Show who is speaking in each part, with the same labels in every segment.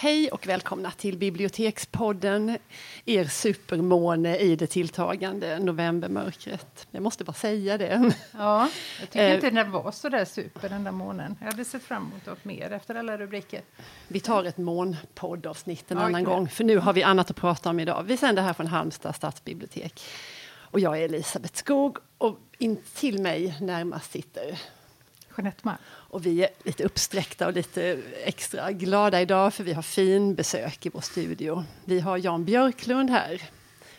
Speaker 1: Hej och välkomna till Bibliotekspodden, er supermåne i det tilltagande novembermörkret. Jag måste bara säga det.
Speaker 2: Ja, jag tycker
Speaker 1: Eh.
Speaker 2: inte den var så där super den där månen. Jag hade sett fram emot något mer efter alla rubriker.
Speaker 1: Vi tar ett månpoddavsnitt en
Speaker 2: Ja,
Speaker 1: annan gång, för nu har vi annat att prata om idag. Vi sänder här från Halmstad stadsbibliotek. Och jag är Elisabeth Skog och in till mig närmast sitter
Speaker 2: Jeanette Malm.
Speaker 1: Och vi är lite uppsträckta och lite extra glada idag för vi har fin besök i vår studio. Vi har Jan Björklund här,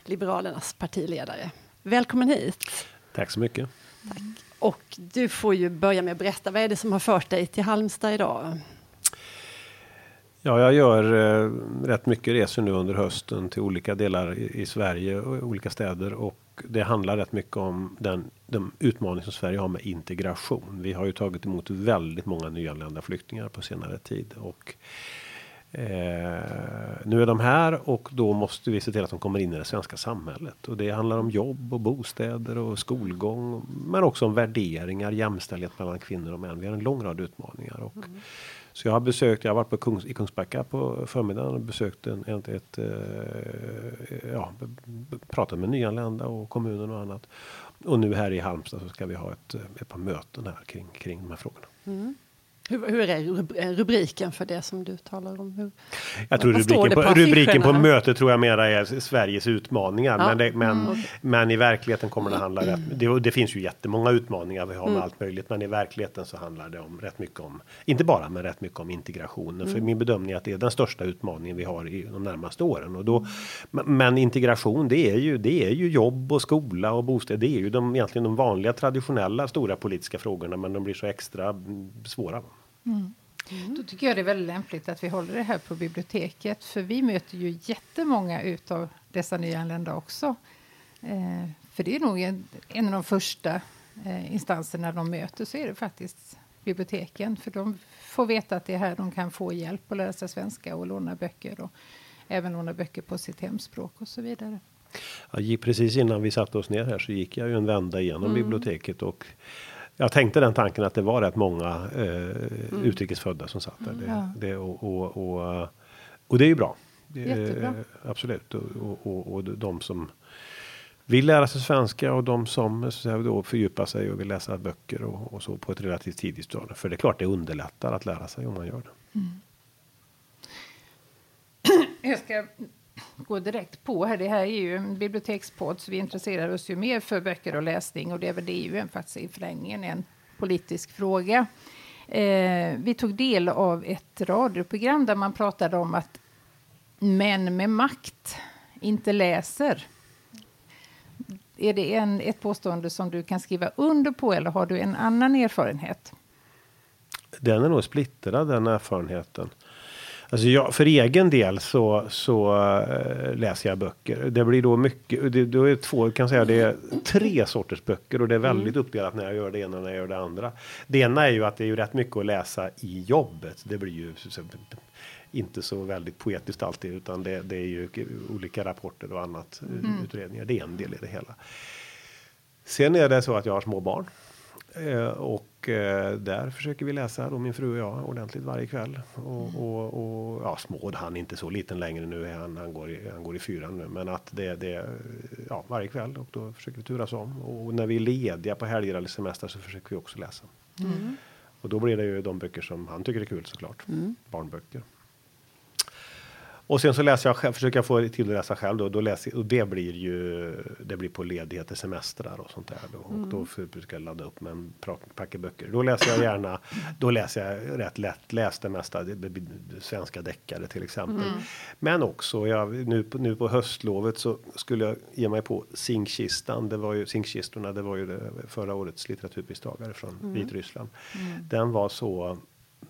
Speaker 1: Liberalernas partiledare. Välkommen hit!
Speaker 3: Tack så mycket.
Speaker 1: Och du får ju börja med att berätta, vad är det som har fört dig till Halmstad idag?
Speaker 3: Ja, jag gör eh, rätt mycket resor nu under hösten till olika delar i, i Sverige och olika städer och det handlar rätt mycket om den, den utmaning som Sverige har med integration. Vi har ju tagit emot väldigt många nyanlända flyktingar på senare tid och eh, nu är de här och då måste vi se till att de kommer in i det svenska samhället och det handlar om jobb och bostäder och skolgång, men också om värderingar, jämställdhet mellan kvinnor och män. Vi har en lång rad utmaningar och mm så jag har besökt, jag har varit på Kungs, i Kungsbacka på förmiddagen och besökt en, ett, ett eh, eh ja, pratat med nyanlända och kommunen och annat. Och nu här i Halmstad så ska vi ha ett, eh, ett par möten här kring, kring de här frågorna. Mm.
Speaker 1: Hur, hur är rub- rubriken för det som du talar om? Hur,
Speaker 3: Jag tror rubriken på,
Speaker 1: på
Speaker 3: rubriken på mötet tror jag mera är Sveriges utmaningar.
Speaker 1: Ja.
Speaker 3: Men, det, men,
Speaker 1: Mm,
Speaker 3: men i verkligheten kommer det handla rätt. Det, det finns ju jättemånga utmaningar vi har
Speaker 1: Mm.
Speaker 3: med allt möjligt. Men i verkligheten så handlar det om rätt mycket om, inte bara men rätt mycket om integrationen.
Speaker 1: Mm.
Speaker 3: För min bedömning är att det är den största utmaningen vi har i de närmaste åren. Och då, men- integration det är ju, det är ju jobb och skola och bostäder. Det är ju de, egentligen de vanliga traditionella stora politiska frågorna. Men de blir så extra mm.
Speaker 2: Då tycker jag det är väldigt lämpligt att vi håller det här på biblioteket. För vi möter ju jättemånga utav dessa nyanlända också. Eh, för det är nog en, en av de första eh, instanserna de möter så är det faktiskt biblioteken. För de får veta att det är här de kan få hjälp och lära sig svenska och låna böcker. Och även låna böcker på sitt hemspråk och så vidare.
Speaker 3: Gick precis innan vi satte oss ner här så gick jag ju en vända igenom
Speaker 1: Mm.
Speaker 3: biblioteket och jag tänkte den tanken att det var rätt många eh, utrikesfödda som satt där. Det,
Speaker 2: Ja.
Speaker 3: det, och, och, och, och det är ju bra.
Speaker 2: Jättebra.
Speaker 3: absolut. Och, och, och, och de som vill lära sig svenska och de som så att säga, då fördjupar sig och vill läsa böcker och, och så på ett relativt tidigt stadium. För det är klart det underlättar att lära sig om man gör det.
Speaker 2: Jag ska gå direkt på här. Det här är ju en bibliotekspodd så vi intresserar oss ju mer för böcker och läsning och det är väl det ju en, faktiskt i förlängningen en politisk fråga. Eh, vi tog del av ett radioprogram där man pratade om att män med makt inte läser. Är det en, ett påstående som du kan skriva under på eller har du en annan erfarenhet?
Speaker 3: Den är nog splittrad den erfarenheten. Alltså jag, för egen del så, så eh, läser jag böcker. Det blir då mycket, det, då är två, kan säga det är tre sorters böcker och det är väldigt uppdelat när jag gör det ena och när jag gör det andra. Det ena är ju att det är ju rätt mycket att läsa i jobbet. Det blir ju inte så väldigt poetiskt alltid utan det, det är ju olika rapporter och annat, eh, utredningar. Det är en del i det hela. Sen är det så att jag har små barn. Eh, och eh, där försöker vi läsa, då min fru och jag, ordentligt varje kväll. Och, och, och ja, små, han är inte så liten längre nu, han, han, går i, han går i fyran nu. Men att det, det, ja, varje kväll och då försöker vi turas om. Och när vi är lediga på helger eller semester så försöker vi också läsa. Och då blir det ju de böcker som han tycker är kul såklart. Barnböcker. Och sen så läser jag själv, försöker jag få till att läsa själv då, då läser, och det blir ju det blir på ledigheter, semestrar och sånt där. Då, och då för- brukar jag ladda upp med en packe böcker. Då läser jag gärna, då läser jag rätt lätt läst det mesta, svenska deckare till exempel. Men också, jag, nu, nu på höstlovet så skulle jag ge mig på Zinkkistan, det var ju Zinkkistorna, det var ju det, förra årets litteraturpristagare från Vitryssland. Den var så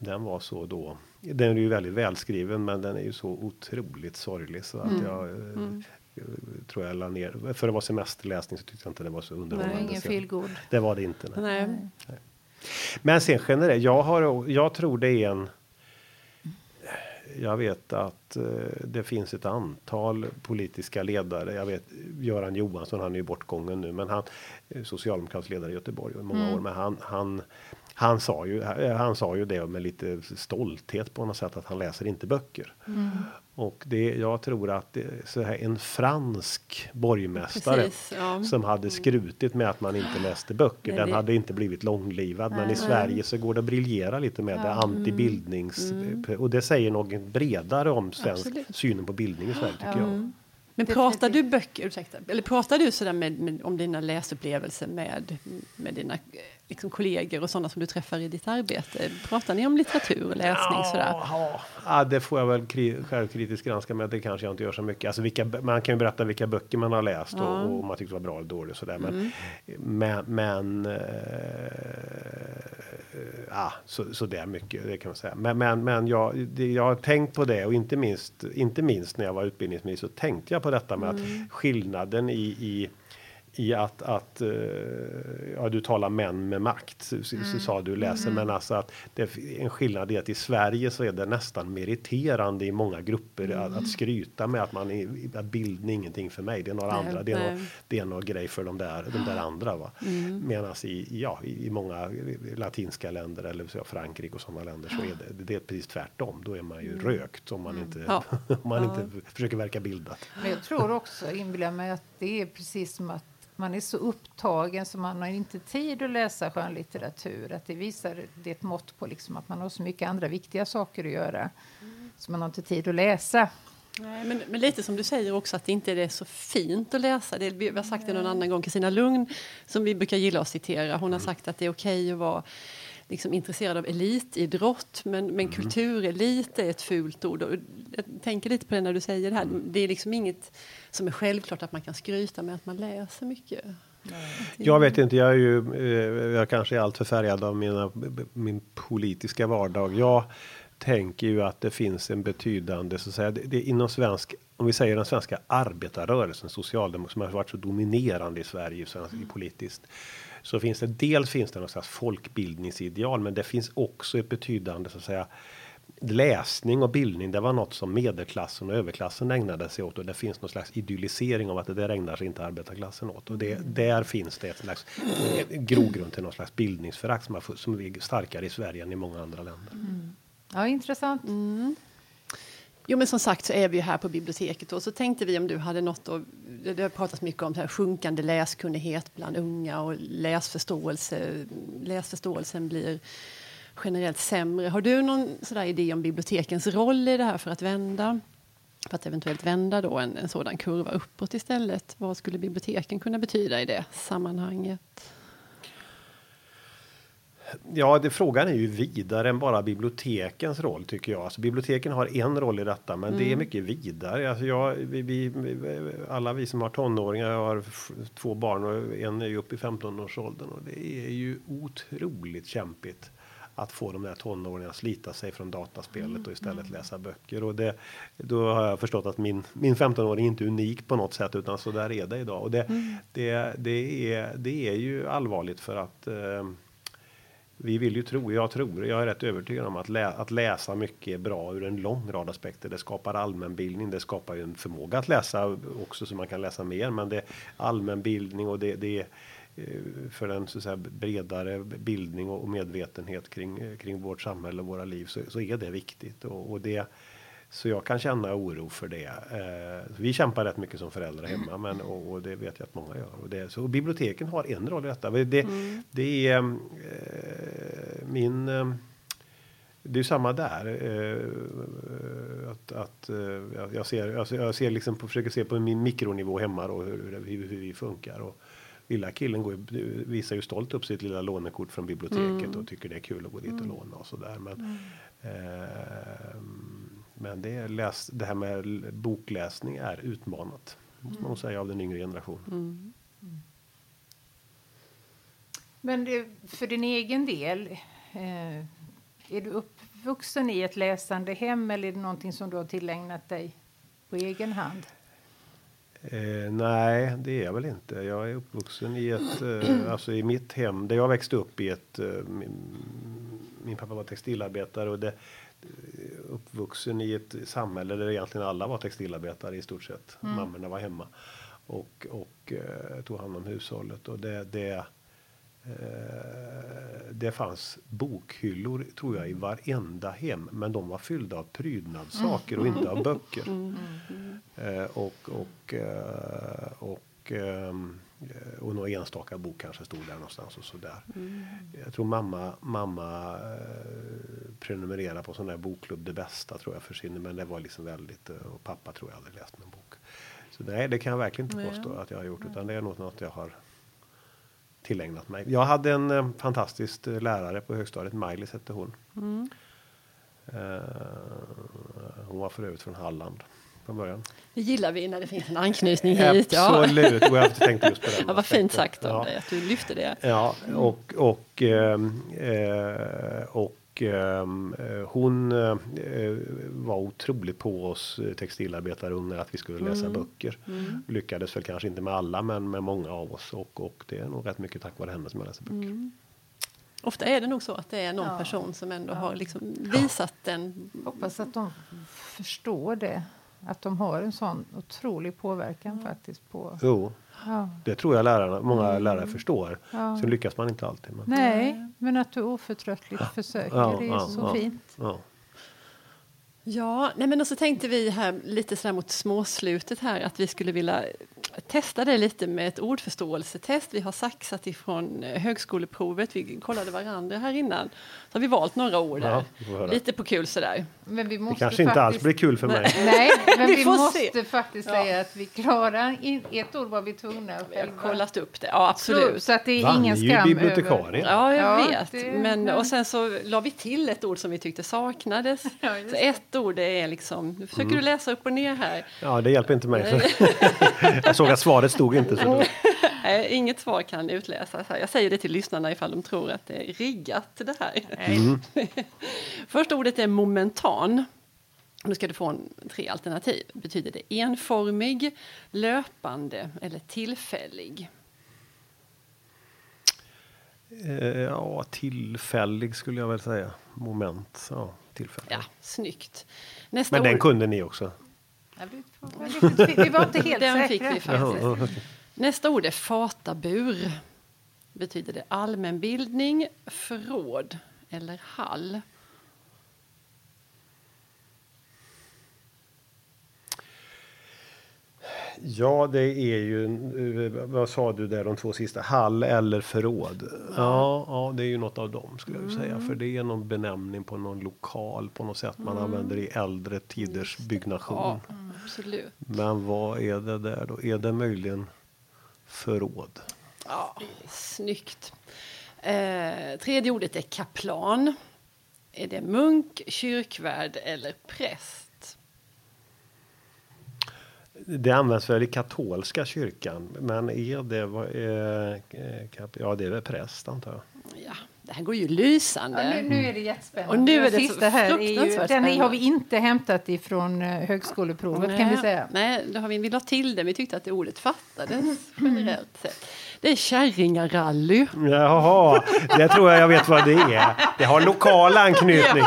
Speaker 3: den var så då. Den är ju väldigt välskriven, men den är ju så otroligt sorglig så att jag eh, tror jag la ner. För det var semesterläsning så tyckte jag inte det var så
Speaker 2: Det
Speaker 3: underhållande.
Speaker 2: var ingen.
Speaker 3: Det var det inte. Nej.
Speaker 1: Nej.
Speaker 3: Men sen generellt, jag har, jag tror det är en. Jag vet att eh, det finns ett antal politiska ledare. Jag vet Göran Johansson, han är ju bortgången nu, men han socialdemokratisk ledare i Göteborg i många år. Men han, han, han sa ju, han sa ju det med lite stolthet på något sätt att han läser inte böcker.
Speaker 1: Mm.
Speaker 3: Och det, jag tror att det, så här, en fransk borgmästare
Speaker 1: Precis, ja.
Speaker 3: som hade skrutit med att man inte läste böcker,
Speaker 1: Nej,
Speaker 3: den
Speaker 1: det-
Speaker 3: hade inte blivit långlivad. Men i Sverige så går det att briljera lite med det antibildnings och det säger något bredare om svensk
Speaker 1: Mm. Absolut.
Speaker 3: synen på bildning i Sverige tycker jag.
Speaker 1: Men pratar du böcker, ursäkta, eller pratar du sådär med, med, om dina läsupplevelser med, med dina eh, liksom, kollegor och sådana som du träffar i ditt arbete? Pratar ni om litteratur och läsning sådär?
Speaker 3: Ja, ja, det får jag väl kri- självkritiskt granska med. Det kanske jag inte gör så mycket. Alltså vilka, man kan ju berätta vilka böcker man har läst och, och om man tyckte det var bra eller dåligt. Sådär. Men, men, men eh, ja, så, så det är mycket, det kan man säga. Men, men, men jag, det, jag har tänkt på det och inte minst, inte minst när jag var utbildningsminister så tänkte jag på detta med att skillnaden i, i i att, att eh, ja, du talar män med makt, så, så, så sa du läser, men alltså att det är en skillnad i att i Sverige så är det nästan meriterande i många grupper att, att skryta med att man är, att bildning är ingenting för mig, det är några
Speaker 1: Nej,
Speaker 3: andra, det är,
Speaker 1: nej.
Speaker 3: någon, det är någon grej för de där, de där andra. Va? Medan i, ja, i i många latinska länder eller så, Frankrike och sådana länder så är det, det är precis tvärtom, då är man ju rökt om man inte,
Speaker 1: Ja.
Speaker 3: om man inte försöker verka bildat.
Speaker 2: Men jag tror också, inbillar mig, att det är precis som att man är så upptagen så man har inte tid att läsa skönlitteratur. Att det visar, det är ett mått på liksom att man har så mycket andra viktiga saker att göra. Så man har inte tid att läsa.
Speaker 1: Nej, men, men lite som du säger också att det inte är så fint att läsa. Det, vi har sagt det någon annan gång, Kristina Lugn som vi brukar gilla att citera. Hon har sagt att det är okej att vara liksom, intresserad av elitidrott men, men kulturelit är ett fult ord. Och jag tänker lite på det när du säger det här. Det är liksom inget som är självklart att man kan skryta med att man läser mycket.
Speaker 3: Jag vet inte, jag är ju, eh, jag kanske är alltför färgad av mina, min politiska vardag. Jag tänker ju att det finns en betydande, så att säga, det, det inom svensk, om vi säger den svenska arbetarrörelsen, socialdemokratin, som har varit så dominerande i Sverige svensk, i politiskt. Så finns det, dels finns det något slags folkbildningsideal, men det finns också ett betydande, så att säga, läsning och bildning, det var något som medelklassen och överklassen ägnade sig åt och det finns någon slags idyllisering av att det där ägnar sig inte arbetarklassen åt. Och det, där finns det ett slags grogrund till någon slags bildningsförakt som, som är starkare i Sverige än i många andra länder.
Speaker 2: Ja, intressant.
Speaker 1: Jo men som sagt så är vi ju här på biblioteket och så tänkte vi om du hade något att, det det har pratats mycket om så här sjunkande läskunnighet bland unga och läsförståelse, läsförståelsen blir generellt sämre. Har du någon sådär idé om bibliotekens roll i det här för att vända? För att eventuellt vända då en, en sådan kurva uppåt istället. Vad skulle biblioteken kunna betyda i det sammanhanget?
Speaker 3: Ja, det, frågan är ju vidare än bara bibliotekens roll tycker jag. Alltså, biblioteken har en roll i detta, men det är mycket vidare. Alltså, jag, vi, vi, alla vi som har tonåringar, jag har två barn och en är ju uppe i 15-årsåldern och det är ju otroligt kämpigt att få de där tonåringarna att slita sig från dataspelet och istället läsa böcker. Och det, då har jag förstått att min, min 15-åring inte är unik på något sätt utan så där är det idag. Och det, det, det, är, det är ju allvarligt för att eh, vi vill ju tro, jag tror, jag är rätt övertygad om att, lä, att läsa mycket är bra ur en lång rad aspekter. Det skapar allmänbildning, det skapar ju en förmåga att läsa också så man kan läsa mer. Men det är allmänbildning och det, det är eh, för en så att säga, bredare bildning och medvetenhet kring, eh, kring vårt samhälle och våra liv så, så är det viktigt. Och, och det, så jag kan känna oro för det. Eh, vi kämpar rätt mycket som föräldrar hemma men, och, och det vet jag att många gör. Och det, så biblioteken har en roll i detta. Det, det är eh, min... Eh, det är samma där. Eh, att, att, eh, jag- ser, jag ser, jag ser liksom på, försöker se på min mikronivå hemma då, hur, hur, hur vi funkar. Och lilla killen går, visar ju stolt upp sitt lilla lånekort från biblioteket och tycker det är kul att gå dit och låna och sådär. Men, eh, men det, läs, det här med bokläsning är utmanat. Måste man nog säga av den yngre generationen.
Speaker 2: Men det, för din egen del, eh, är du uppvuxen i ett läsande hem eller är det någonting som du har tillägnat dig på egen hand?
Speaker 3: Eh, nej, det är jag väl inte. Jag är uppvuxen i ett, eh, alltså i mitt hem, där jag växte upp i ett, eh, min, min pappa var textilarbetare och det, uppvuxen i ett samhälle där egentligen alla var textilarbetare i stort sett. Mammorna var hemma och, och eh, tog hand om hushållet och det, det eh, det fanns bokhyllor, tror jag, i varenda hem. Men de var fyllda av prydnadssaker och inte av böcker. Eh, och, och, eh, och, ehm, eh, och någon enstaka bok kanske stod där någonstans och sådär. Jag tror mamma, mamma eh, prenumererade på sån där bokklubb Det Bästa tror jag för sin, men det var liksom väldigt, eh, och pappa tror jag aldrig läst någon bok. Så nej, det kan jag verkligen inte
Speaker 1: Nej.
Speaker 3: påstå att jag har gjort, utan det är nog något jag har tillägnat mig. Jag hade en fantastisk lärare på högstadiet, Maj-Lis hette hon. Eh, hon var för övrigt från Halland från början.
Speaker 1: Det gillar vi när det finns en anknytning hit. Ja.
Speaker 3: Absolut, och jag tänkte just på den
Speaker 1: Ja, vad fint sagt av
Speaker 3: Ja.
Speaker 1: dig att du lyfte det.
Speaker 3: Ja, och, och, ehm, eh, och ehm, eh, hon eh, var otroligt på oss textilarbetarungar att vi skulle läsa böcker. Lyckades väl kanske inte med alla, men med många av oss. Och, och det är nog rätt mycket tack vare henne som jag läser böcker.
Speaker 1: Ofta är det nog så att det är någon
Speaker 2: Ja.
Speaker 1: person som ändå har liksom visat den.
Speaker 2: Hoppas att de förstår det. Att de har en sån otrolig påverkan faktiskt på...
Speaker 3: Jo,
Speaker 2: Ja.
Speaker 3: det tror jag lärarna, många lärare förstår.
Speaker 2: Ja.
Speaker 3: Sen lyckas man inte alltid. Men,
Speaker 2: Nej, men att du oförtröttligt försöker,
Speaker 3: Ja,
Speaker 2: det är
Speaker 3: ja,
Speaker 2: så
Speaker 3: ja.
Speaker 2: fint.
Speaker 3: Ja.
Speaker 1: Ja, nej men och så tänkte vi här lite sådär mot småslutet här att vi skulle vilja testa det lite med ett ordförståelsetest. Vi har saxat ifrån eh, högskoleprovet. Vi kollade varandra här innan. Så har vi valt några ord
Speaker 3: Ja,
Speaker 1: där.
Speaker 3: höra.
Speaker 1: Lite på kul sådär.
Speaker 2: Men vi
Speaker 3: Det
Speaker 2: måste
Speaker 3: kanske inte alls
Speaker 2: faktiskt...
Speaker 3: blir kul för mig.
Speaker 2: Nej, men
Speaker 1: Vi
Speaker 2: vi, måste
Speaker 1: se.
Speaker 2: faktiskt
Speaker 1: Ja.
Speaker 2: säga att vi klarar in, ett ord var vi tvungna att
Speaker 1: Vi har
Speaker 2: själva
Speaker 1: kollat upp det. Ja, absolut.
Speaker 2: så att det är
Speaker 3: Va?
Speaker 2: ingen skam
Speaker 3: ju bibliotekarie.
Speaker 1: Ja, jag
Speaker 2: Ja,
Speaker 1: vet.
Speaker 2: det-
Speaker 1: Men,
Speaker 2: ja.
Speaker 1: och sen så la vi till ett ord som vi tyckte saknades.
Speaker 2: Ja,
Speaker 1: så
Speaker 2: det.
Speaker 1: ett ord det är liksom, nu försöker
Speaker 3: Mm.
Speaker 1: du läsa upp och ner här.
Speaker 3: Ja, det hjälper inte mig. Jag såg att svaret stod inte. Så då.
Speaker 1: Nej, inget svar kan utläsas. Jag säger det till lyssnarna ifall de tror att det är riggat det här.
Speaker 3: Mm.
Speaker 1: Första ordet är momentan. Nu ska du få en, tre alternativ. Betyder det enformig, löpande eller tillfällig?
Speaker 3: Eh, ja, tillfällig skulle jag väl säga. Moment. Ja, tillfällig.
Speaker 1: Ja, snyggt. Nästa
Speaker 3: Men den
Speaker 1: ord,
Speaker 3: kunde ni också.
Speaker 2: Ja, vi, vi var inte helt
Speaker 1: Den
Speaker 2: säkra.
Speaker 1: fick vi. Nästa ord är fatabur. Betyder det allmänbildning, förråd eller hall?
Speaker 3: Ja, det är ju, eh, vad sa du där de två sista? Hall eller förråd? Ja, ja det är ju något av dem skulle jag säga. För det är någon benämning på någon lokal på något sätt man använder i äldre tiders byggnation.
Speaker 1: Ja, absolut.
Speaker 3: Men vad är det där då? Är det möjligen förråd?
Speaker 1: Ja, snyggt. Eh, tredje ordet är kaplan. Är det munk, kyrkvärd eller präst?
Speaker 3: Det används väl i katolska kyrkan, men är det, eh, kap- ja det är väl präst antar jag.
Speaker 1: Ja, det här går ju lysande.
Speaker 2: Ja, nu, nu är det jättespännande.
Speaker 1: Och nu är det
Speaker 2: sista här är ju, den har vi inte hämtat ifrån eh, högskoleprovet kan vi säga.
Speaker 1: Nej, det har vi, vi la till det. Vi tyckte att det ordet fattades generellt sett. Det är kärringarally.
Speaker 3: Jaha, det tror jag jag vet vad det är. Det har lokal anknytning.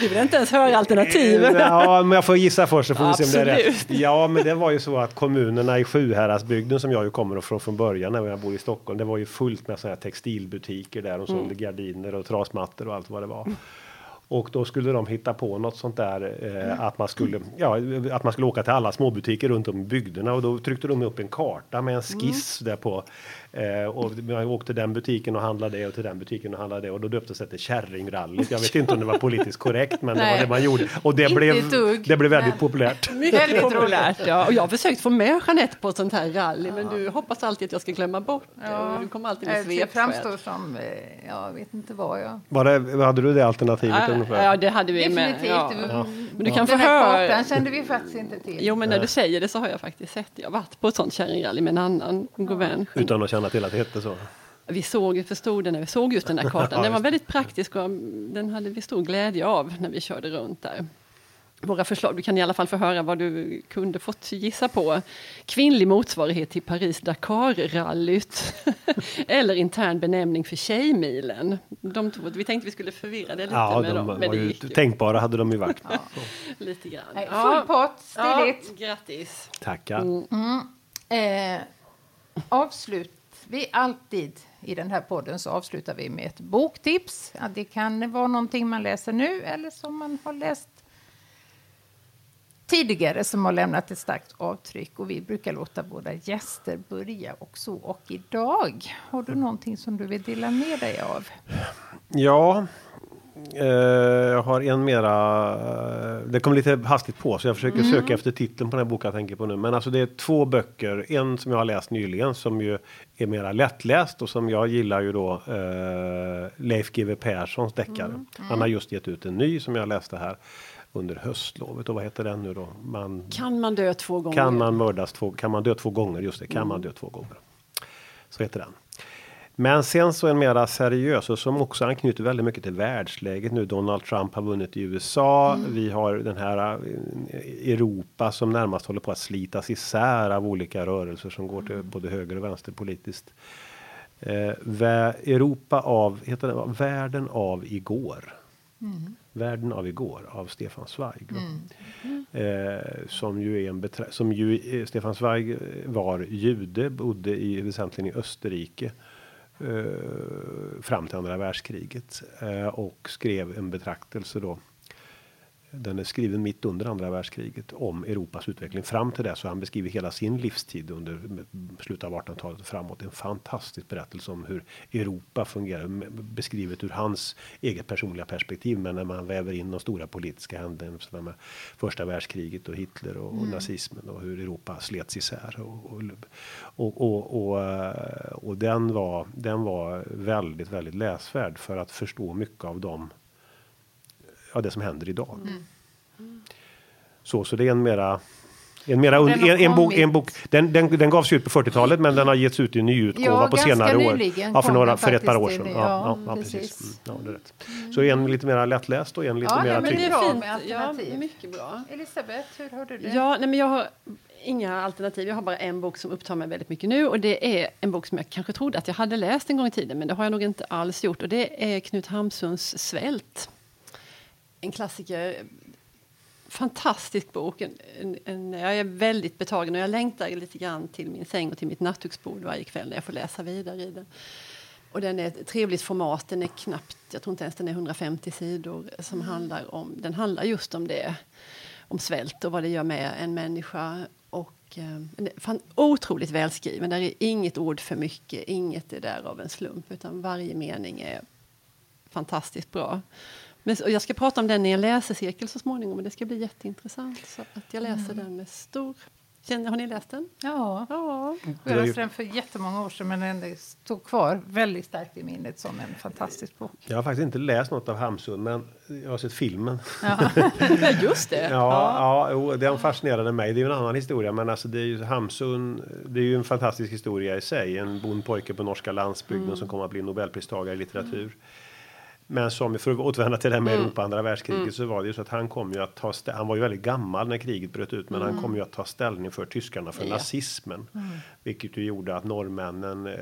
Speaker 1: Du vill inte ens höra alternativen.
Speaker 3: Ja, men jag får gissa först så får vi se om det är rätt. Ja, men det var ju så att kommunerna i Sjuhäradsbygden som jag ju kommer ifrån från början när jag bor i Stockholm. Det var ju fullt med såna här textilbutiker där de sålde
Speaker 1: Mm.
Speaker 3: gardiner och trasmattor och allt vad det var. Och då skulle de hitta på något sånt där eh, att man skulle ja, att man skulle åka till alla småbutiker runt om i bygderna och då tryckte de upp en karta med en skiss där på. Eh, och man åkte till den butiken och handlade det och till den butiken och handlade det och då döptes det till kärringrallyt. Jag vet inte om det var politiskt korrekt men det var
Speaker 1: Nej.
Speaker 3: det man gjorde. Och det
Speaker 2: Inte
Speaker 3: blev, det blev väldigt
Speaker 2: Men-
Speaker 3: populärt.
Speaker 1: Mycket
Speaker 2: Väldigt
Speaker 1: populärt. Ja. Och jag har försökt få med Jeanette på ett sånt här rally men du hoppas alltid att jag ska glömma bort det. Och du kommer alltid med
Speaker 2: Eh,
Speaker 1: svepskäl.
Speaker 2: framstår som, eh, jag vet inte vad jag...
Speaker 3: Var det, hade du det alternativet
Speaker 1: Ja,
Speaker 3: ungefär?
Speaker 1: ja, det hade vi med.
Speaker 2: Definitivt.
Speaker 1: Ja.
Speaker 2: Det var-
Speaker 1: Men du kan få
Speaker 2: Den här
Speaker 1: höra.
Speaker 2: kartan kände vi faktiskt inte till.
Speaker 1: Jo, men när du säger det så har jag faktiskt sett. Jag har varit på ett sånt kärringrally med en annan god vän.
Speaker 3: Utan att känna till att det hette så.
Speaker 1: Vi såg, förstod det när vi såg just den där kartan. Den var väldigt praktisk och den hade vi stor glädje av när vi körde runt där. Våra förslag, du kan i alla fall få höra vad du kunde fått gissa på. Kvinnlig motsvarighet till Paris Dakar-rallyt. Eller intern benämning för Tjejmilen. De två, vi tänkte vi skulle förvirra det lite
Speaker 3: Ja,
Speaker 1: med
Speaker 3: de
Speaker 1: dem,
Speaker 3: var
Speaker 1: men det
Speaker 3: ju
Speaker 1: gick ju.
Speaker 3: tänkbara hade de ju varit.
Speaker 1: Lite grann.
Speaker 2: Nej, full pott, stiligt.
Speaker 1: Ja, grattis.
Speaker 3: Tackar.
Speaker 2: Eh, avslut vi alltid i den här podden så avslutar vi med ett boktips. Ja, det kan vara någonting man läser nu eller som man har läst tidigare som har lämnat ett starkt avtryck. Och vi brukar låta våra gäster börja och så. Och idag, har du någonting som du vill dela med dig av?
Speaker 3: Ja, eh, jag har en mera... eh, Det kom lite hastigt på så jag försöker söka efter titeln på den här boken jag tänker på nu. Men alltså det är två böcker. En som jag har läst nyligen som ju är mera lättläst och som jag gillar ju då eh, Leif GW Perssons deckare. Han har just gett ut en ny som jag läste här under höstlovet. Och vad heter den nu då? Man,
Speaker 1: Kan man dö två gånger?
Speaker 3: kan man mördas två, kan man dö två gånger? Just det, kan man dö två gånger. Så heter den. Men sen så en mera seriös och som också anknyter väldigt mycket till världsläget nu. Donald Trump har vunnit i USA. Vi har den här eh, Europa som närmast håller på att slitas isär av olika rörelser som går till både höger och vänster politiskt. Eh, Europa av, heter det, Världen av igår. Världen av igår av Stefan Zweig. va? Eh, som ju är en betra- som ju eh, Stefan Zweig var jude, bodde i väsentligen i Österrike. Eh, fram till andra världskriget eh, och skrev en betraktelse då. Den är skriven mitt under andra världskriget om Europas utveckling fram till det. Så han beskriver hela sin livstid under slutet av 1800-talet och framåt. En fantastisk berättelse om hur Europa fungerar. Beskrivet ur hans eget personliga perspektiv. Men när man väver in de stora politiska händelserna med första världskriget och Hitler och, och nazismen och hur Europa slets isär. Och, och, och, och, och, eh, den, var, den var väldigt, väldigt läsvärd för att förstå mycket av dem ja, det som händer idag. Så, så det är en mera en, mera,
Speaker 2: Den
Speaker 3: en, en, bok, en bok den, den, den gavs ut på 40-talet men den har getts ut i nyutgåva
Speaker 2: Ja,
Speaker 3: på senare år. Ja, för, några, för ett par år sedan. Ja, ja,
Speaker 2: Ja,
Speaker 3: precis.
Speaker 2: precis.
Speaker 3: Mm, ja, det är rätt. Så en lite mer lättläst och en lite
Speaker 2: Ja,
Speaker 3: mer
Speaker 2: det är bra med alternativ.
Speaker 1: Ja, mycket bra.
Speaker 2: Elisabeth, hur har du det?
Speaker 1: Ja, nej, men jag har inga alternativ. Jag har bara en bok som upptar mig väldigt mycket nu. Och det är en bok som jag kanske trodde att jag hade läst en gång i tiden. Men det har jag nog inte alls gjort. Och det är Knut Hamsuns Svält. En klassiker. Fantastisk bok. En, en, en, jag är väldigt betagen och jag längtar lite grann till min säng och till mitt nattduksbord varje kväll när jag får läsa vidare i den. Och den är ett trevligt format. Den är knappt, jag tror inte ens den är 150 sidor. Som handlar om, den handlar just om det. Om svält och vad det gör med en människa. Och, eh, fan, otroligt välskriven. Där är inget ord för mycket. Inget är där av en slump. Utan varje mening är fantastiskt bra. Men, och jag ska prata om den i en läsecirkel så småningom. Och det ska bli jätteintressant. Så att jag läser den med stor... Känner, har ni läst den?
Speaker 2: Ja.
Speaker 1: Ja.
Speaker 2: Jag läste den för jättemånga år sedan men den stod kvar väldigt starkt i minnet som en fantastisk bok.
Speaker 3: Jag har faktiskt inte läst något av Hamsun men jag har sett filmen.
Speaker 2: Ja.
Speaker 1: Ja, just det.
Speaker 3: Ja, ja. jo, den fascinerade mig. Det är ju en annan historia, men alltså det är ju Hamsun. Det är ju en fantastisk historia i sig. En bondpojke på norska landsbygden som kommer att bli nobelpristagare i litteratur. Men som, för att återvända till det här med Europa andra världskriget så var det ju så att han kom ju att ta Han var ju väldigt gammal när kriget bröt ut, men han kom ju att ta ställning för tyskarna, för
Speaker 1: Ja.
Speaker 3: nazismen. Vilket ju gjorde att norrmännen eh,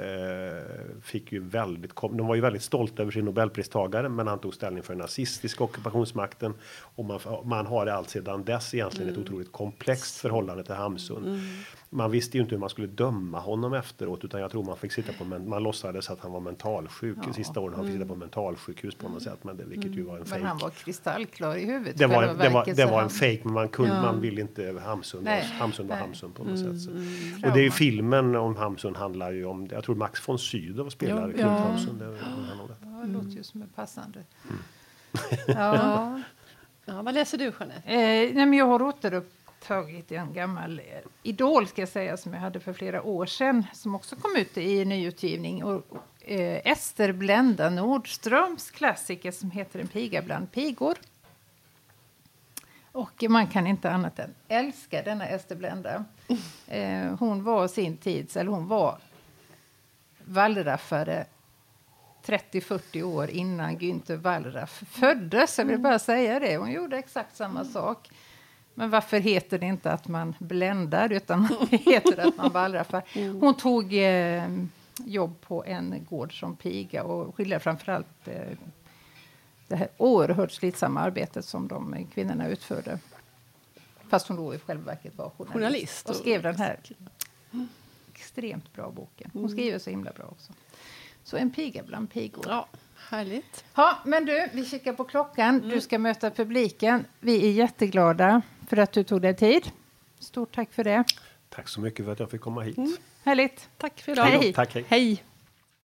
Speaker 3: fick ju väldigt, de var ju väldigt stolta över sin nobelpristagare, men han tog ställning för den nazistiska ockupationsmakten. Och man, man har allt sedan dess egentligen ett otroligt komplext förhållande till Hamsun. Man visste ju inte hur man skulle döma honom efteråt, utan jag tror man fick sitta på, men man låtsades att han var mentalsjuk
Speaker 2: Ja.
Speaker 3: sista åren. Han fick sitta på mentalsjukhus på något sätt, men det, vilket ju var en
Speaker 2: Men
Speaker 3: fejk.
Speaker 2: han var kristallklar i huvudet.
Speaker 3: Det var,
Speaker 2: själva
Speaker 3: det var, det var en fejk, men man, kunde,
Speaker 2: Ja.
Speaker 3: man ville inte Hamsun.
Speaker 2: Nej,
Speaker 3: Hamsun var
Speaker 2: nej.
Speaker 3: Hamsun på något sätt. Så.
Speaker 2: Trauma.
Speaker 3: Och det är ju filmen om Hamsun handlar ju om, jag tror Max von Sydow spelar
Speaker 1: Ja,
Speaker 3: Knut
Speaker 1: ja.
Speaker 3: Hamsun. Det.
Speaker 2: Ja, det låter ju som en passande.
Speaker 3: Mm.
Speaker 2: Ja.
Speaker 1: Ja, vad läser du, Jeanette?
Speaker 2: Eh, nej, men jag har återupptagit en gammal eh, idol ska jag säga, som jag hade för flera år sedan som också kom ut i nyutgivning. Och, eh, Ester Blenda Nordströms klassiker som heter En piga bland pigor. Och man kan inte annat än älska denna Ester Blenda. Eh, hon var sin tids, eller hon var wallraffare 30-40 år innan Günther Wallraff föddes. Jag vill bara säga det. Hon gjorde exakt samma sak. Men varför heter det inte att man bländar utan heter det att man wallraffar? Hon tog eh, jobb på en gård som piga och skiljer framförallt eh, det här oerhört slitsamma arbetet som de eh, kvinnorna utförde. Fast hon då i själva verket var journalist.
Speaker 1: Journalist
Speaker 2: Och
Speaker 1: och-
Speaker 2: skrev den här extremt bra boken. Hon skriver så himla bra också. Så en piga bland pigor.
Speaker 1: Ja, härligt.
Speaker 2: Ja, men du, vi kikar på klockan. Du ska möta publiken. Vi är jätteglada för att du tog dig tid. Stort tack för det.
Speaker 3: Tack så mycket för att jag fick komma hit.
Speaker 2: Härligt.
Speaker 1: Tack för idag.
Speaker 2: Hej.
Speaker 3: Tack, hej.
Speaker 1: Hej.